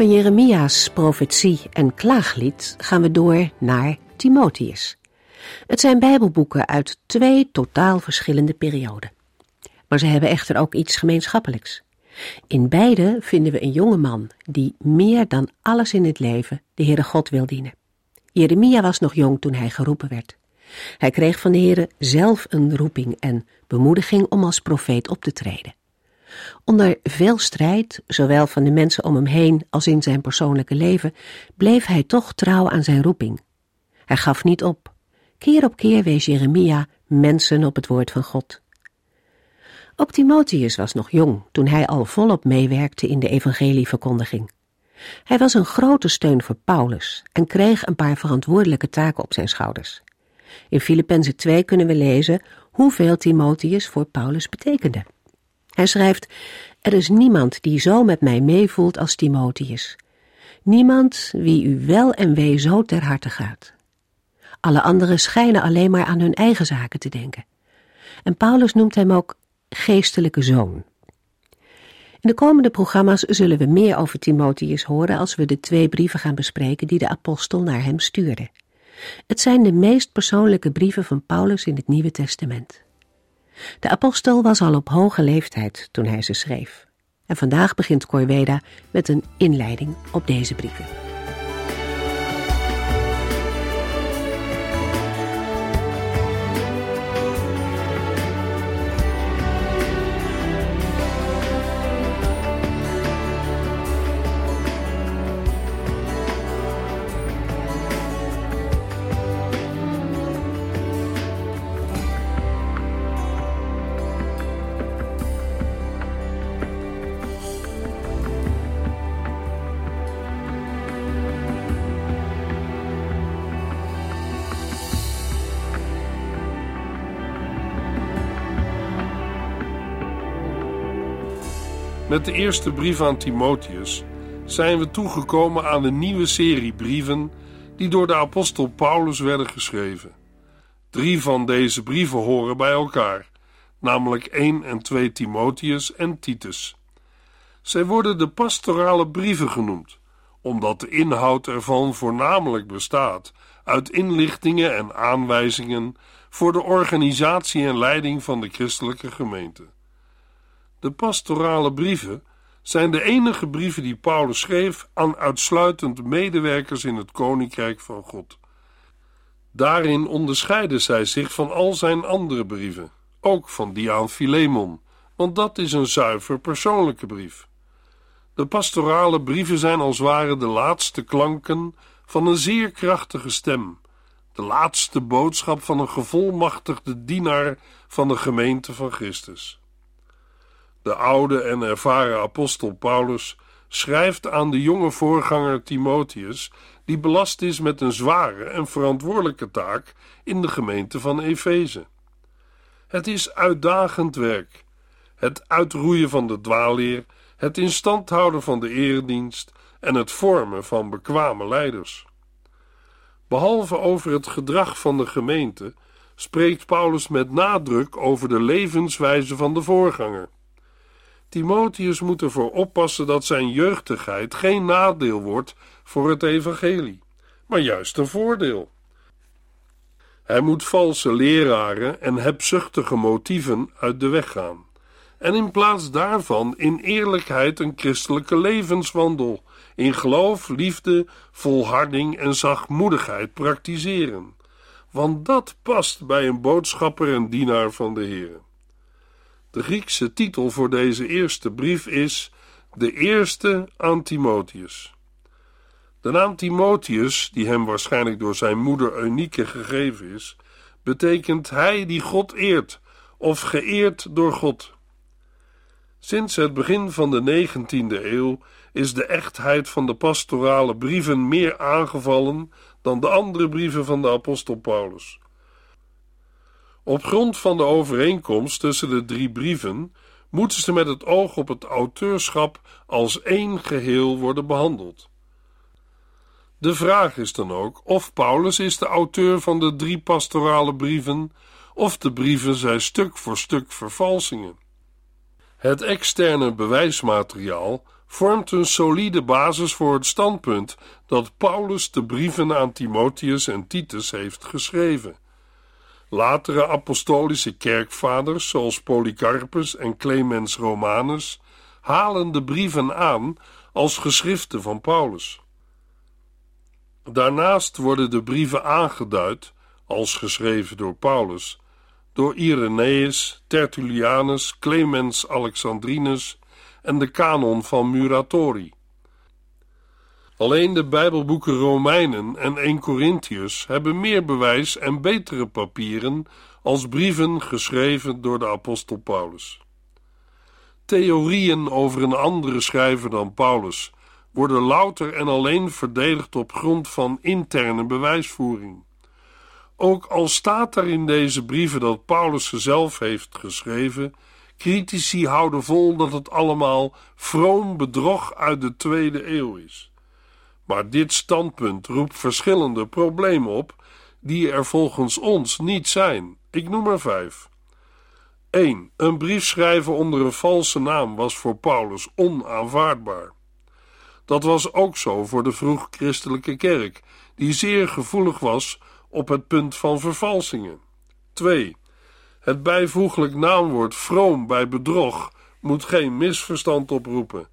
Van Jeremia's profetie en klaaglied gaan we door naar Timotheus. Het zijn Bijbelboeken uit twee totaal verschillende perioden. Maar ze hebben echter ook iets gemeenschappelijks. In beide vinden we een jonge man die meer dan alles in het leven de Heere God wil dienen. Jeremia was nog jong toen hij geroepen werd. Hij kreeg van de Heere zelf een roeping en bemoediging om als profeet op te treden. Onder veel strijd, zowel van de mensen om hem heen als in zijn persoonlijke leven, bleef hij toch trouw aan zijn roeping. Hij gaf niet op. Keer op keer wees Jeremia mensen op het woord van God. Ook Timotheus was nog jong toen hij al volop meewerkte in de evangelieverkondiging. Hij was een grote steun voor Paulus en kreeg een paar verantwoordelijke taken op zijn schouders. In Filippenzen 2 kunnen we lezen hoeveel Timotheus voor Paulus betekende. Hij schrijft, er is niemand die zo met mij meevoelt als Timotheus. Niemand wie u wel en wee zo ter harte gaat. Alle anderen schijnen alleen maar aan hun eigen zaken te denken. En Paulus noemt hem ook geestelijke zoon. In de komende programma's zullen we meer over Timotheus horen als we de twee brieven gaan bespreken die de apostel naar hem stuurde. Het zijn de meest persoonlijke brieven van Paulus in het Nieuwe Testament. De apostel was al op hoge leeftijd toen hij ze schreef. En vandaag begint Corveda met een inleiding op deze brieven. Met de eerste brief aan Timotheus zijn we toegekomen aan de nieuwe serie brieven die door de apostel Paulus werden geschreven. Drie van deze brieven horen bij elkaar, namelijk 1 en 2 Timotheus en Titus. Zij worden de pastorale brieven genoemd, omdat de inhoud ervan voornamelijk bestaat uit inlichtingen en aanwijzingen voor de organisatie en leiding van de christelijke gemeente. De pastorale brieven zijn de enige brieven die Paulus schreef aan uitsluitend medewerkers in het koninkrijk van God. Daarin onderscheiden zij zich van al zijn andere brieven, ook van die aan Philemon, want dat is een zuiver persoonlijke brief. De pastorale brieven zijn als ware de laatste klanken van een zeer krachtige stem, de laatste boodschap van een gevolmachtigde dienaar van de gemeente van Christus. De oude en ervaren apostel Paulus schrijft aan de jonge voorganger Timotheus, die belast is met een zware en verantwoordelijke taak in de gemeente van Efeze. Het is uitdagend werk. Het uitroeien van de dwaalleer, het in stand houden van de eredienst en het vormen van bekwame leiders. Behalve over het gedrag van de gemeente, spreekt Paulus met nadruk over de levenswijze van de voorganger. Timotheus moet ervoor oppassen dat zijn jeugdigheid geen nadeel wordt voor het evangelie, maar juist een voordeel. Hij moet valse leraren en hebzuchtige motieven uit de weg gaan, en in plaats daarvan in eerlijkheid een christelijke levenswandel, in geloof, liefde, volharding en zachtmoedigheid praktiseren, want dat past bij een boodschapper en dienaar van de Heer. De Griekse titel voor deze eerste brief is De Eerste aan Timotheus. De naam Timotheus, die hem waarschijnlijk door zijn moeder Eunike gegeven is, betekent hij die God eert of geëerd door God. Sinds het begin van de 19e eeuw is de echtheid van de pastorale brieven meer aangevallen dan de andere brieven van de apostel Paulus. Op grond van de overeenkomst tussen de drie brieven moeten ze met het oog op het auteurschap als één geheel worden behandeld. De vraag is dan ook of Paulus is de auteur van de drie pastorale brieven of de brieven zijn stuk voor stuk vervalsingen. Het externe bewijsmateriaal vormt een solide basis voor het standpunt dat Paulus de brieven aan Timotheus en Titus heeft geschreven. Latere apostolische kerkvaders, zoals Polycarpus en Clemens Romanus, halen de brieven aan als geschriften van Paulus. Daarnaast worden de brieven aangeduid, als geschreven door Paulus, door Irenaeus, Tertullianus, Clemens Alexandrinus en de kanon van Muratori. Alleen de Bijbelboeken Romeinen en 1 Corinthiërs hebben meer bewijs en betere papieren als brieven geschreven door de apostel Paulus. Theorieën over een andere schrijver dan Paulus worden louter en alleen verdedigd op grond van interne bewijsvoering. Ook al staat er in deze brieven dat Paulus ze zelf heeft geschreven, critici houden vol dat het allemaal vroom bedrog uit de tweede eeuw is. Maar dit standpunt roept verschillende problemen op, die er volgens ons niet zijn. Ik noem er vijf. 1. Een brief schrijven onder een valse naam was voor Paulus onaanvaardbaar. Dat was ook zo voor de vroeg-christelijke kerk, die zeer gevoelig was op het punt van vervalsingen. 2. Het bijvoeglijk naamwoord vroom bij bedrog moet geen misverstand oproepen.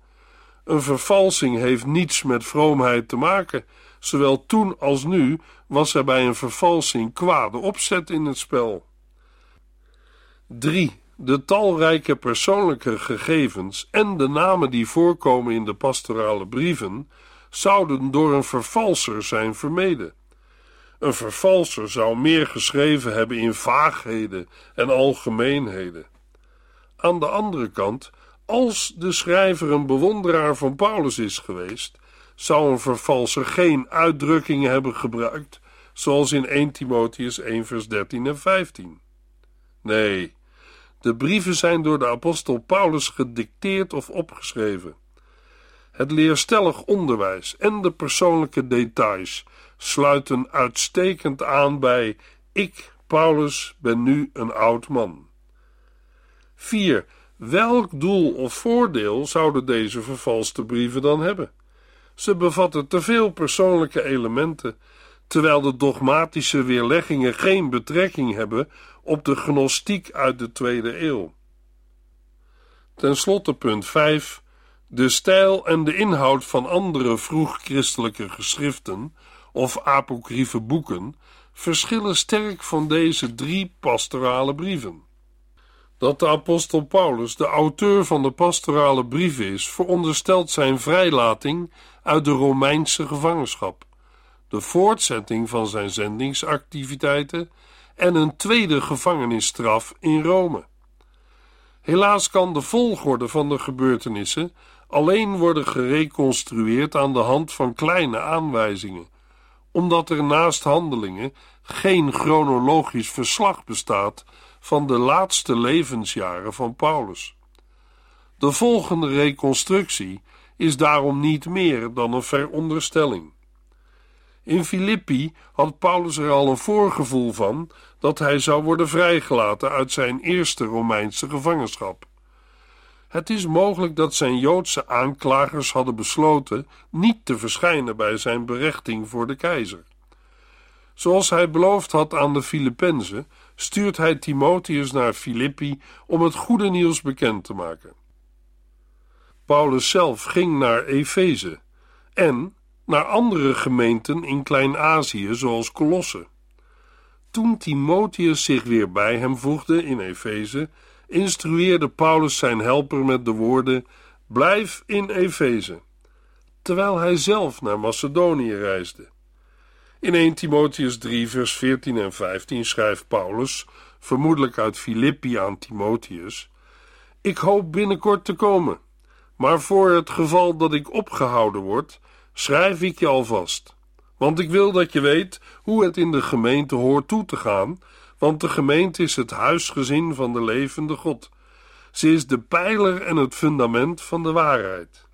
Een vervalsing heeft niets met vroomheid te maken. Zowel toen als nu was er bij een vervalsing kwade opzet in het spel. 3. De talrijke persoonlijke gegevens en de namen die voorkomen in de pastorale brieven zouden door een vervalser zijn vermeden. Een vervalser zou meer geschreven hebben in vaagheden en algemeenheden. Aan de andere kant, als de schrijver een bewonderaar van Paulus is geweest, zou een vervalser geen uitdrukkingen hebben gebruikt, zoals in 1 Timotheus 1 vers 13 en 15. Nee, de brieven zijn door de apostel Paulus gedicteerd of opgeschreven. Het leerstellig onderwijs en de persoonlijke details sluiten uitstekend aan bij ik, Paulus, ben nu een oud man. 4. Welk doel of voordeel zouden deze vervalste brieven dan hebben? Ze bevatten te veel persoonlijke elementen, terwijl de dogmatische weerleggingen geen betrekking hebben op de gnostiek uit de tweede eeuw. Ten slotte punt 5. De stijl en de inhoud van andere vroeg-christelijke geschriften of apocryfe boeken verschillen sterk van deze drie pastorale brieven. Dat de apostel Paulus de auteur van de pastorale brieven is, veronderstelt zijn vrijlating uit de Romeinse gevangenschap, de voortzetting van zijn zendingsactiviteiten en een tweede gevangenisstraf in Rome. Helaas kan de volgorde van de gebeurtenissen alleen worden gereconstrueerd aan de hand van kleine aanwijzingen, omdat er naast handelingen geen chronologisch verslag bestaat van de laatste levensjaren van Paulus. De volgende reconstructie is daarom niet meer dan een veronderstelling. In Filippi had Paulus er al een voorgevoel van dat hij zou worden vrijgelaten uit zijn eerste Romeinse gevangenschap. Het is mogelijk dat zijn Joodse aanklagers hadden besloten niet te verschijnen bij zijn berechting voor de keizer. Zoals hij beloofd had aan de Filippenzen, stuurt hij Timotheus naar Filippi om het goede nieuws bekend te maken. Paulus zelf ging naar Efeze en naar andere gemeenten in Klein-Azië, zoals Colosse. Toen Timotheus zich weer bij hem voegde in Efeze, instrueerde Paulus zijn helper met de woorden: Blijf in Efeze, terwijl hij zelf naar Macedonië reisde. In 1 Timotheus 3, vers 14 en 15 schrijft Paulus, vermoedelijk uit Filippi aan Timotheus: Ik hoop binnenkort te komen, maar voor het geval dat ik opgehouden word, schrijf ik je alvast. Want ik wil dat je weet hoe het in de gemeente hoort toe te gaan, want de gemeente is het huisgezin van de levende God. Ze is de pijler en het fundament van de waarheid.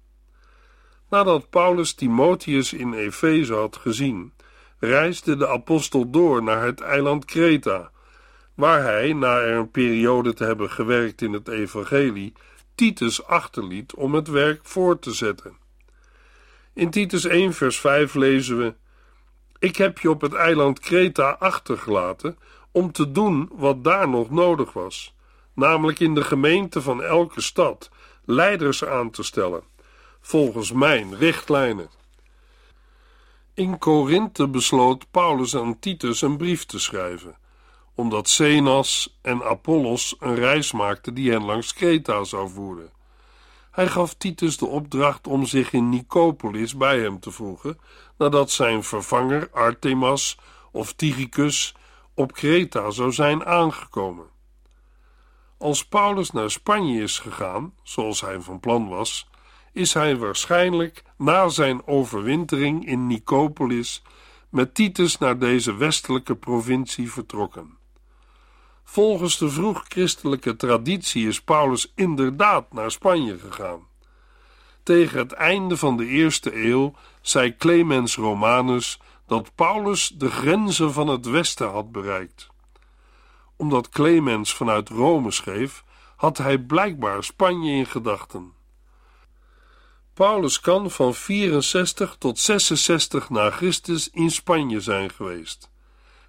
Nadat Paulus Timotheus in Efeze had gezien, reisde de apostel door naar het eiland Kreta, waar hij, na er een periode te hebben gewerkt in het evangelie, Titus achterliet om het werk voort te zetten. In Titus 1 vers 5 lezen we Ik heb je op het eiland Kreta achtergelaten om te doen wat daar nog nodig was, namelijk in de gemeente van elke stad leiders aan te stellen, volgens mijn richtlijnen. In Korinthe besloot Paulus aan Titus een brief te schrijven, omdat Zenas en Apollos een reis maakten die hen langs Kreta zou voeren. Hij gaf Titus de opdracht om zich in Nicopolis bij hem te voegen, nadat zijn vervanger Artemas of Tychicus op Kreta zou zijn aangekomen. Als Paulus naar Spanje is gegaan, zoals hij van plan was, is hij waarschijnlijk na zijn overwintering in Nicopolis met Titus naar deze westelijke provincie vertrokken. Volgens de vroeg-christelijke traditie is Paulus inderdaad naar Spanje gegaan. Tegen het einde van de eerste eeuw zei Clemens Romanus dat Paulus de grenzen van het westen had bereikt. Omdat Clemens vanuit Rome schreef, had hij blijkbaar Spanje in gedachten. Paulus kan van 64 tot 66 na Christus in Spanje zijn geweest.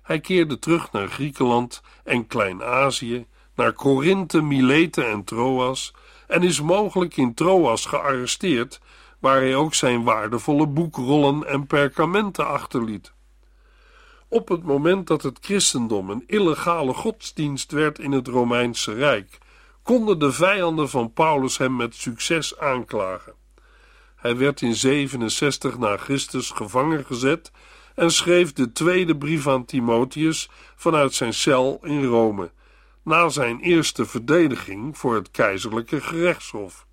Hij keerde terug naar Griekenland en Klein-Azië, naar Korinthe, Mileten en Troas en is mogelijk in Troas gearresteerd, waar hij ook zijn waardevolle boekrollen en perkamenten achterliet. Op het moment dat het christendom een illegale godsdienst werd in het Romeinse Rijk, konden de vijanden van Paulus hem met succes aanklagen. Hij werd in 67 na Christus gevangen gezet en schreef de tweede brief aan Timotheus vanuit zijn cel in Rome, na zijn eerste verdediging voor het keizerlijke gerechtshof.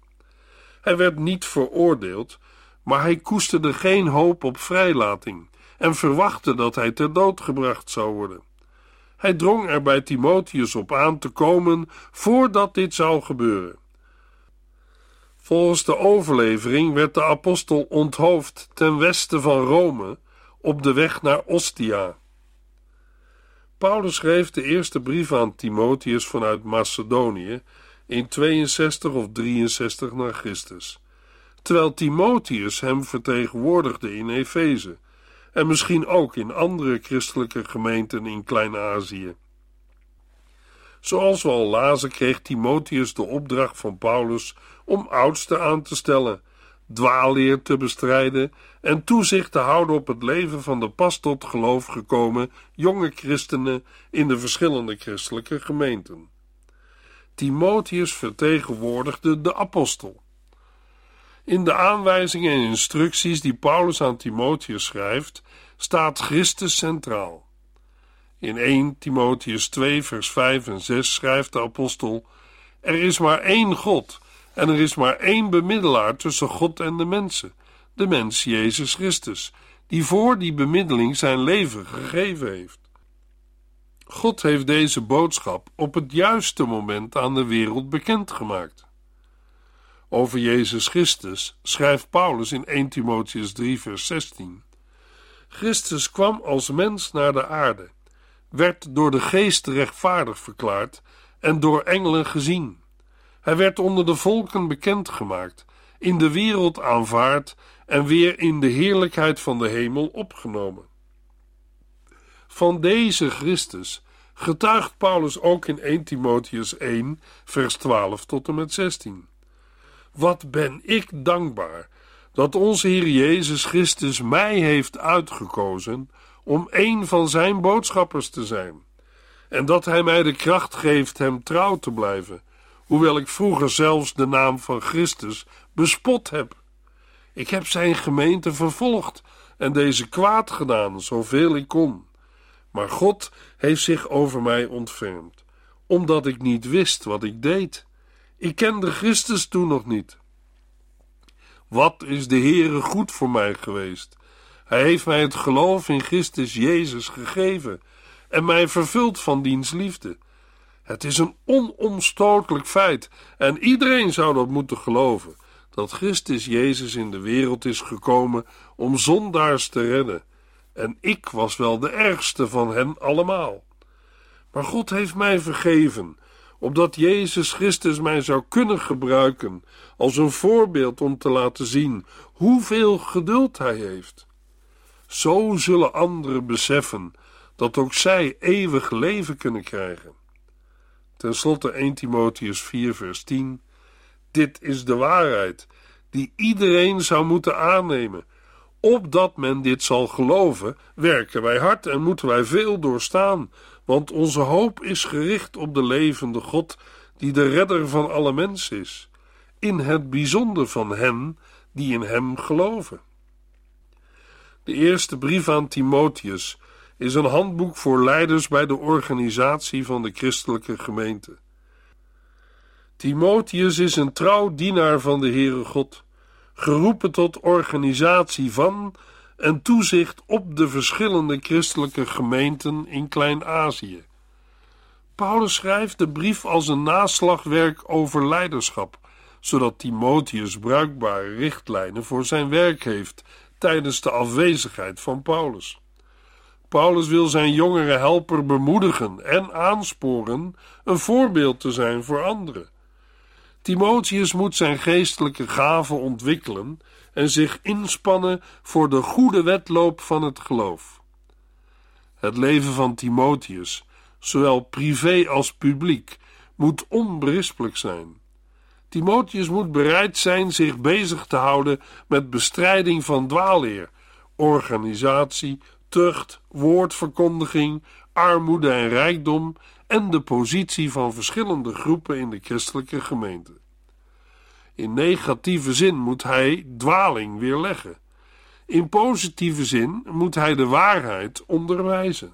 Hij werd niet veroordeeld, maar hij koesterde geen hoop op vrijlating en verwachtte dat hij ter dood gebracht zou worden. Hij drong er bij Timotheus op aan te komen voordat dit zou gebeuren. Volgens de overlevering werd de apostel onthoofd ten westen van Rome op de weg naar Ostia. Paulus schreef de eerste brief aan Timotheus vanuit Macedonië in 62 of 63 na Christus, terwijl Timotheus hem vertegenwoordigde in Efeze en misschien ook in andere christelijke gemeenten in Klein-Azië. Zoals we al lazen, kreeg Timotheus de opdracht van Paulus om oudsten aan te stellen, dwaalleer te bestrijden en toezicht te houden op het leven van de pas tot geloof gekomen jonge christenen in de verschillende christelijke gemeenten. Timotheus vertegenwoordigde de apostel. In de aanwijzingen en instructies die Paulus aan Timotheus schrijft, staat Christus centraal. In 1 Timotheus 2, vers 5 en 6 schrijft de apostel: Er is maar één God en er is maar één bemiddelaar tussen God en de mensen, de mens Jezus Christus, die voor die bemiddeling zijn leven gegeven heeft. God heeft deze boodschap op het juiste moment aan de wereld bekendgemaakt. Over Jezus Christus schrijft Paulus in 1 Timotheus 3, vers 16: Christus kwam als mens naar de aarde, werd door de geest rechtvaardig verklaard en door engelen gezien. Hij werd onder de volken bekendgemaakt, in de wereld aanvaard en weer in de heerlijkheid van de hemel opgenomen. Van deze Christus getuigt Paulus ook in 1 Timotheus 1, vers 12 tot en met 16. Wat ben ik dankbaar dat onze Heer Jezus Christus mij heeft uitgekozen om een van zijn boodschappers te zijn, en dat Hij mij de kracht geeft hem trouw te blijven, hoewel ik vroeger zelfs de naam van Christus bespot heb. Ik heb zijn gemeente vervolgd en deze kwaad gedaan, zoveel ik kon. Maar God heeft zich over mij ontfermd, omdat ik niet wist wat ik deed. Ik kende Christus toen nog niet. Wat is de Heere goed voor mij geweest? Hij heeft mij het geloof in Christus Jezus gegeven en mij vervuld van diens liefde. Het is een onomstotelijk feit en iedereen zou dat moeten geloven: dat Christus Jezus in de wereld is gekomen om zondaars te redden. En ik was wel de ergste van hen allemaal. Maar God heeft mij vergeven, opdat Jezus Christus mij zou kunnen gebruiken als een voorbeeld om te laten zien hoeveel geduld Hij heeft. Zo zullen anderen beseffen dat ook zij eeuwig leven kunnen krijgen. Ten slotte 1 Timotheus 4 vers 10 Dit is de waarheid die iedereen zou moeten aannemen. Opdat men dit zal geloven, werken wij hard en moeten wij veel doorstaan, want onze hoop is gericht op de levende God, die de redder van alle mensen is, in het bijzonder van hen die in hem geloven. De eerste brief aan Timotheus is een handboek voor leiders bij de organisatie van de christelijke gemeente. Timotheus is een trouw dienaar van de Heere God, geroepen tot organisatie van en toezicht op de verschillende christelijke gemeenten in Klein-Azië. Paulus schrijft de brief als een naslagwerk over leiderschap, zodat Timotheus bruikbare richtlijnen voor zijn werk heeft tijdens de afwezigheid van Paulus. Paulus wil zijn jongere helper bemoedigen en aansporen een voorbeeld te zijn voor anderen. Timotheus moet zijn geestelijke gaven ontwikkelen en zich inspannen voor de goede wedloop van het geloof. Het leven van Timotheus, zowel privé als publiek, moet onberispelijk zijn. Timotheus moet bereid zijn zich bezig te houden met bestrijding van dwaalleer, organisatie, tucht, woordverkondiging, armoede en rijkdom en de positie van verschillende groepen in de christelijke gemeente. In negatieve zin moet hij dwaling weerleggen. In positieve zin moet hij de waarheid onderwijzen.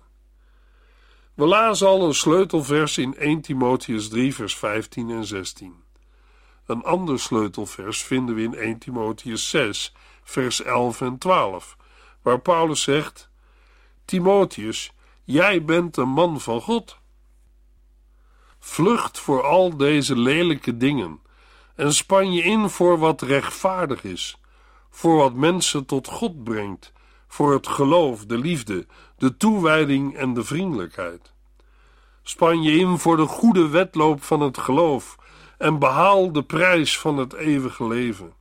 We lazen al een sleutelvers in 1 Timotheus 3, vers 15 en 16. Een ander sleutelvers vinden we in 1 Timotheus 6, vers 11 en 12, waar Paulus zegt: Timotheus, jij bent een man van God. Vlucht voor al deze lelijke dingen en span je in voor wat rechtvaardig is, voor wat mensen tot God brengt, voor het geloof, de liefde, de toewijding en de vriendelijkheid. Span je in voor de goede wedloop van het geloof en behaal de prijs van het eeuwige leven.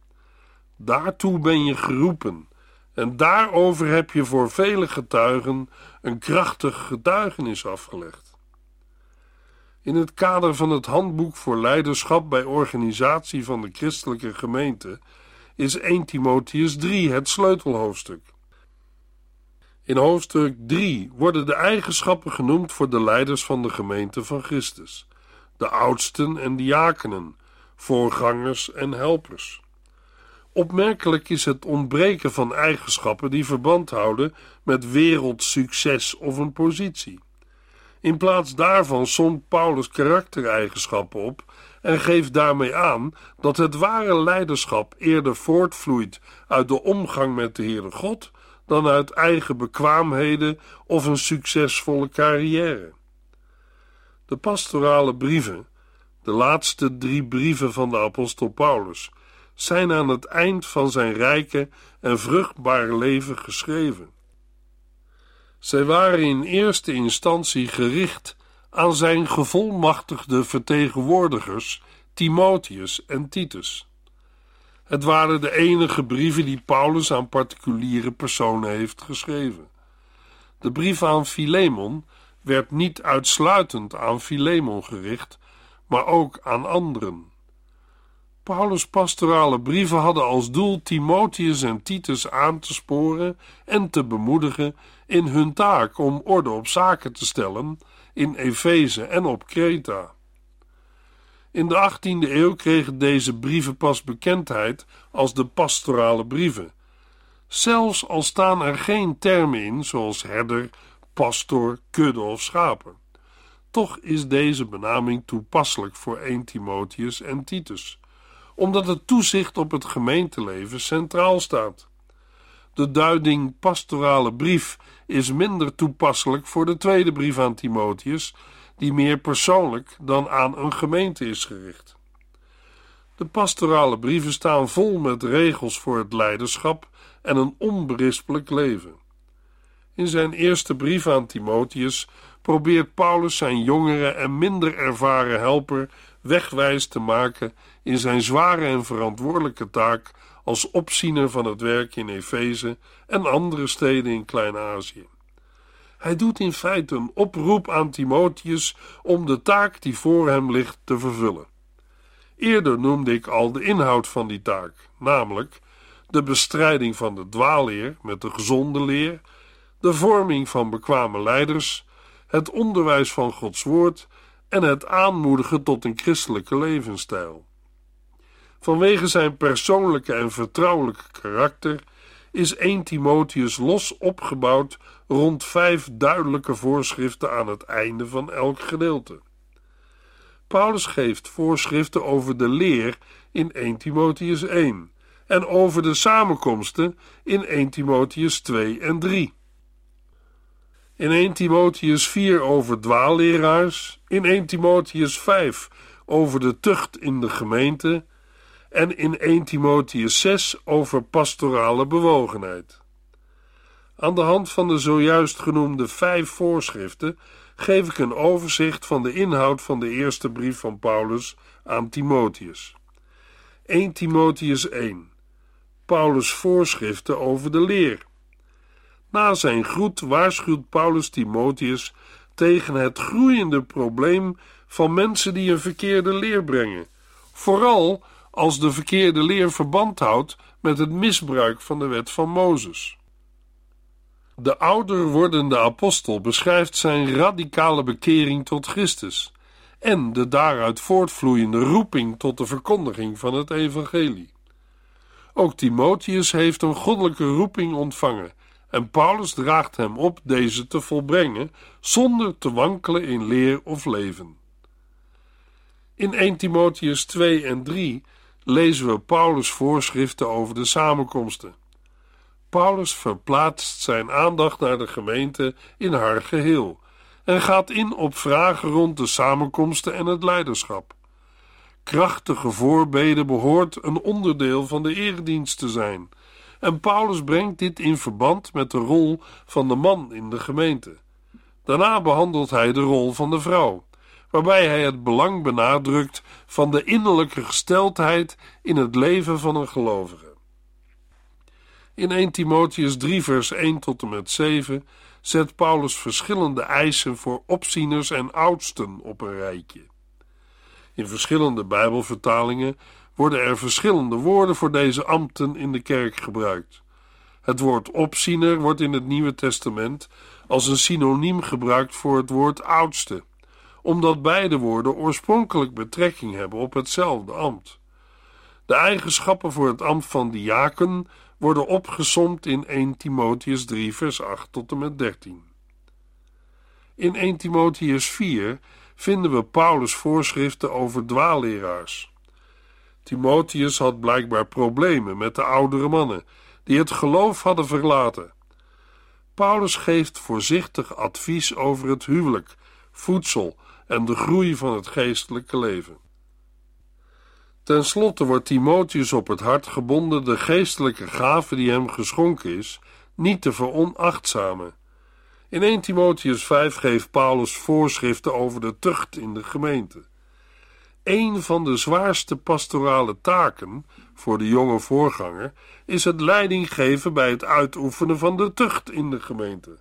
Daartoe ben je geroepen en daarover heb je voor vele getuigen een krachtig getuigenis afgelegd. In het kader van het handboek voor leiderschap bij organisatie van de christelijke gemeente is 1 Timotheus 3 het sleutelhoofdstuk. In hoofdstuk 3 worden de eigenschappen genoemd voor de leiders van de gemeente van Christus, de oudsten en diakenen, voorgangers en helpers. Opmerkelijk is het ontbreken van eigenschappen die verband houden met wereldsucces of een positie. In plaats daarvan somt Paulus karaktereigenschappen op en geeft daarmee aan dat het ware leiderschap eerder voortvloeit uit de omgang met de Heere God dan uit eigen bekwaamheden of een succesvolle carrière. De pastorale brieven, de laatste drie brieven van de apostel Paulus, zijn aan het eind van zijn rijke en vruchtbare leven geschreven. Zij waren in eerste instantie gericht aan zijn gevolmachtigde vertegenwoordigers Timotheus en Titus. Het waren de enige brieven die Paulus aan particuliere personen heeft geschreven. De brief aan Philemon werd niet uitsluitend aan Philemon gericht, maar ook aan anderen. Paulus' pastorale brieven hadden als doel Timotheus en Titus aan te sporen en te bemoedigen in hun taak om orde op zaken te stellen in Efeze en op Kreta. In de 18e eeuw kregen deze brieven pas bekendheid als de pastorale brieven. Zelfs al staan er geen termen in zoals herder, pastor, kudde of schapen. Toch is deze benaming toepasselijk voor 1 Timotheus en Titus, omdat het toezicht op het gemeenteleven centraal staat. De duiding pastorale brief is minder toepasselijk voor de tweede brief aan Timotheus, die meer persoonlijk dan aan een gemeente is gericht. De pastorale brieven staan vol met regels voor het leiderschap en een onberispelijk leven. In zijn eerste brief aan Timotheus probeert Paulus zijn jongere en minder ervaren helper wegwijs te maken in zijn zware en verantwoordelijke taak als opziener van het werk in Efeze en andere steden in Klein-Azië. Hij doet in feite een oproep aan Timotheus om de taak die voor hem ligt te vervullen. Eerder noemde ik al de inhoud van die taak, namelijk de bestrijding van de dwaalleer met de gezonde leer, de vorming van bekwame leiders, het onderwijs van Gods woord en het aanmoedigen tot een christelijke levensstijl. Vanwege zijn persoonlijke en vertrouwelijke karakter is 1 Timotheus los opgebouwd rond vijf duidelijke voorschriften aan het einde van elk gedeelte. Paulus geeft voorschriften over de leer in 1 Timotheus 1 en over de samenkomsten in 1 Timotheus 2 en 3. In 1 Timotheus 4 over dwaalleraars, in 1 Timotheus 5 over de tucht in de gemeente en in 1 Timotheus 6 over pastorale bewogenheid. Aan de hand van de zojuist genoemde vijf voorschriften geef ik een overzicht van de inhoud van de eerste brief van Paulus aan Timotheus. 1 Timotheus 1 Paulus' voorschriften over de leer. Na zijn groet waarschuwt Paulus Timotheus tegen het groeiende probleem van mensen die een verkeerde leer brengen, vooral als de verkeerde leer verband houdt met het misbruik van de wet van Mozes. De ouder wordende apostel beschrijft zijn radicale bekering tot Christus en de daaruit voortvloeiende roeping tot de verkondiging van het evangelie. Ook Timotheus heeft een goddelijke roeping ontvangen en Paulus draagt hem op deze te volbrengen zonder te wankelen in leer of leven. In 1 Timotheus 2 en 3 lezen we Paulus' voorschriften over de samenkomsten. Paulus verplaatst zijn aandacht naar de gemeente in haar geheel en gaat in op vragen rond de samenkomsten en het leiderschap. Krachtige voorbeden behoort een onderdeel van de eredienst te zijn, en Paulus brengt dit in verband met de rol van de man in de gemeente. Daarna behandelt hij de rol van de vrouw, waarbij hij het belang benadrukt van de innerlijke gesteldheid in het leven van een gelovige. In 1 Timotheus 3, vers 1 tot en met 7 zet Paulus verschillende eisen voor opzieners en oudsten op een rijtje. In verschillende Bijbelvertalingen worden er verschillende woorden voor deze ambten in de kerk gebruikt. Het woord opziener wordt in het Nieuwe Testament als een synoniem gebruikt voor het woord oudste, omdat beide woorden oorspronkelijk betrekking hebben op hetzelfde ambt. De eigenschappen voor het ambt van diaken worden opgesomd in 1 Timotheus 3, vers 8 tot en met 13. In 1 Timotheus 4 vinden we Paulus' voorschriften over dwaalleraars. Timotheus had blijkbaar problemen met de oudere mannen die het geloof hadden verlaten. Paulus geeft voorzichtig advies over het huwelijk, voedsel en de groei van het geestelijke leven. Ten slotte wordt Timotheus op het hart gebonden de geestelijke gave die hem geschonken is, niet te veronachtzamen. In 1 Timotheus 5 geeft Paulus voorschriften over de tucht in de gemeente. Een van de zwaarste pastorale taken voor de jonge voorganger is het leiding geven bij het uitoefenen van de tucht in de gemeente.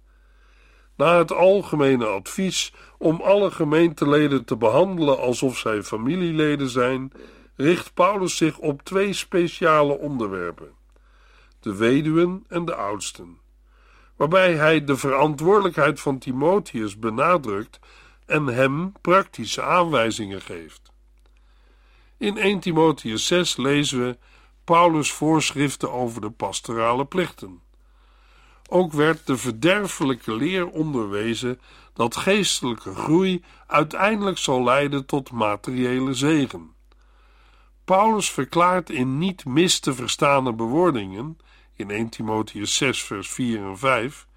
Na het algemene advies om alle gemeenteleden te behandelen alsof zij familieleden zijn, richt Paulus zich op twee speciale onderwerpen: de weduwen en de oudsten, waarbij hij de verantwoordelijkheid van Timotheus benadrukt en hem praktische aanwijzingen geeft. In 1 Timotheus 6 lezen we Paulus' voorschriften over de pastorale plichten. Ook werd de verderfelijke leer onderwezen dat geestelijke groei uiteindelijk zal leiden tot materiële zegen. Paulus verklaart in niet mis te verstaande bewoordingen, in 1 Timotheus 6, vers 4 en 5,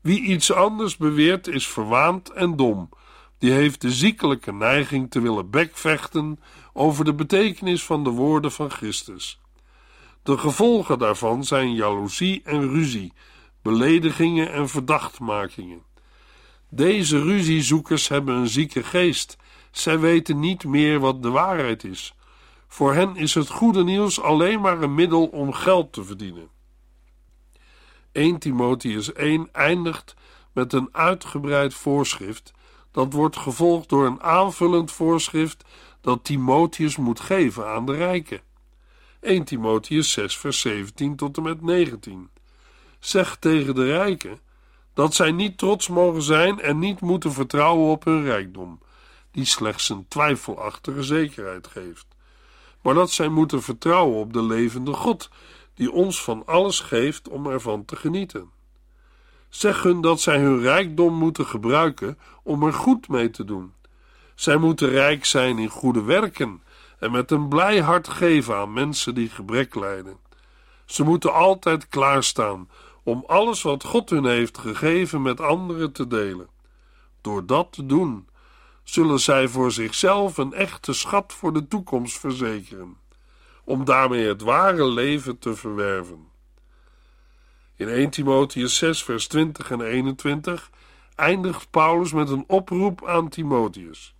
wie iets anders beweert is verwaand en dom, die heeft de ziekelijke neiging te willen bekvechten over de betekenis van de woorden van Christus. De gevolgen daarvan zijn jaloezie en ruzie, beledigingen en verdachtmakingen. Deze ruziezoekers hebben een zieke geest. Zij weten niet meer wat de waarheid is. Voor hen is het goede nieuws alleen maar een middel om geld te verdienen. 1 Timotheus 1 eindigt met een uitgebreid voorschrift dat wordt gevolgd door een aanvullend voorschrift dat Timotheus moet geven aan de rijken. 1 Timotheus 6 vers 17 tot en met 19. Zeg tegen de rijken dat zij niet trots mogen zijn en niet moeten vertrouwen op hun rijkdom, die slechts een twijfelachtige zekerheid geeft, maar dat zij moeten vertrouwen op de levende God, die ons van alles geeft om ervan te genieten. Zeg hun dat zij hun rijkdom moeten gebruiken om er goed mee te doen. Zij moeten rijk zijn in goede werken en met een blij hart geven aan mensen die gebrek lijden. Ze moeten altijd klaarstaan om alles wat God hun heeft gegeven met anderen te delen. Door dat te doen, zullen zij voor zichzelf een echte schat voor de toekomst verzekeren, om daarmee het ware leven te verwerven. In 1 Timotheus 6, vers 20 en 21 eindigt Paulus met een oproep aan Timotheus.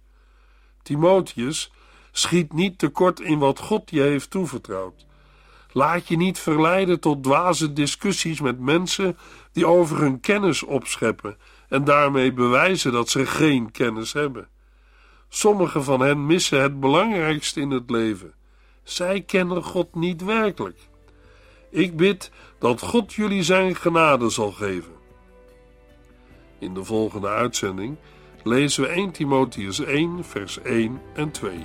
Timotheus, schiet niet tekort in wat God je heeft toevertrouwd. Laat je niet verleiden tot dwaze discussies met mensen die over hun kennis opscheppen en daarmee bewijzen dat ze geen kennis hebben. Sommigen van hen missen het belangrijkste in het leven. Zij kennen God niet werkelijk. Ik bid dat God jullie zijn genade zal geven. In de volgende uitzending lezen we 1 Timotheus 1, vers 1 en 2.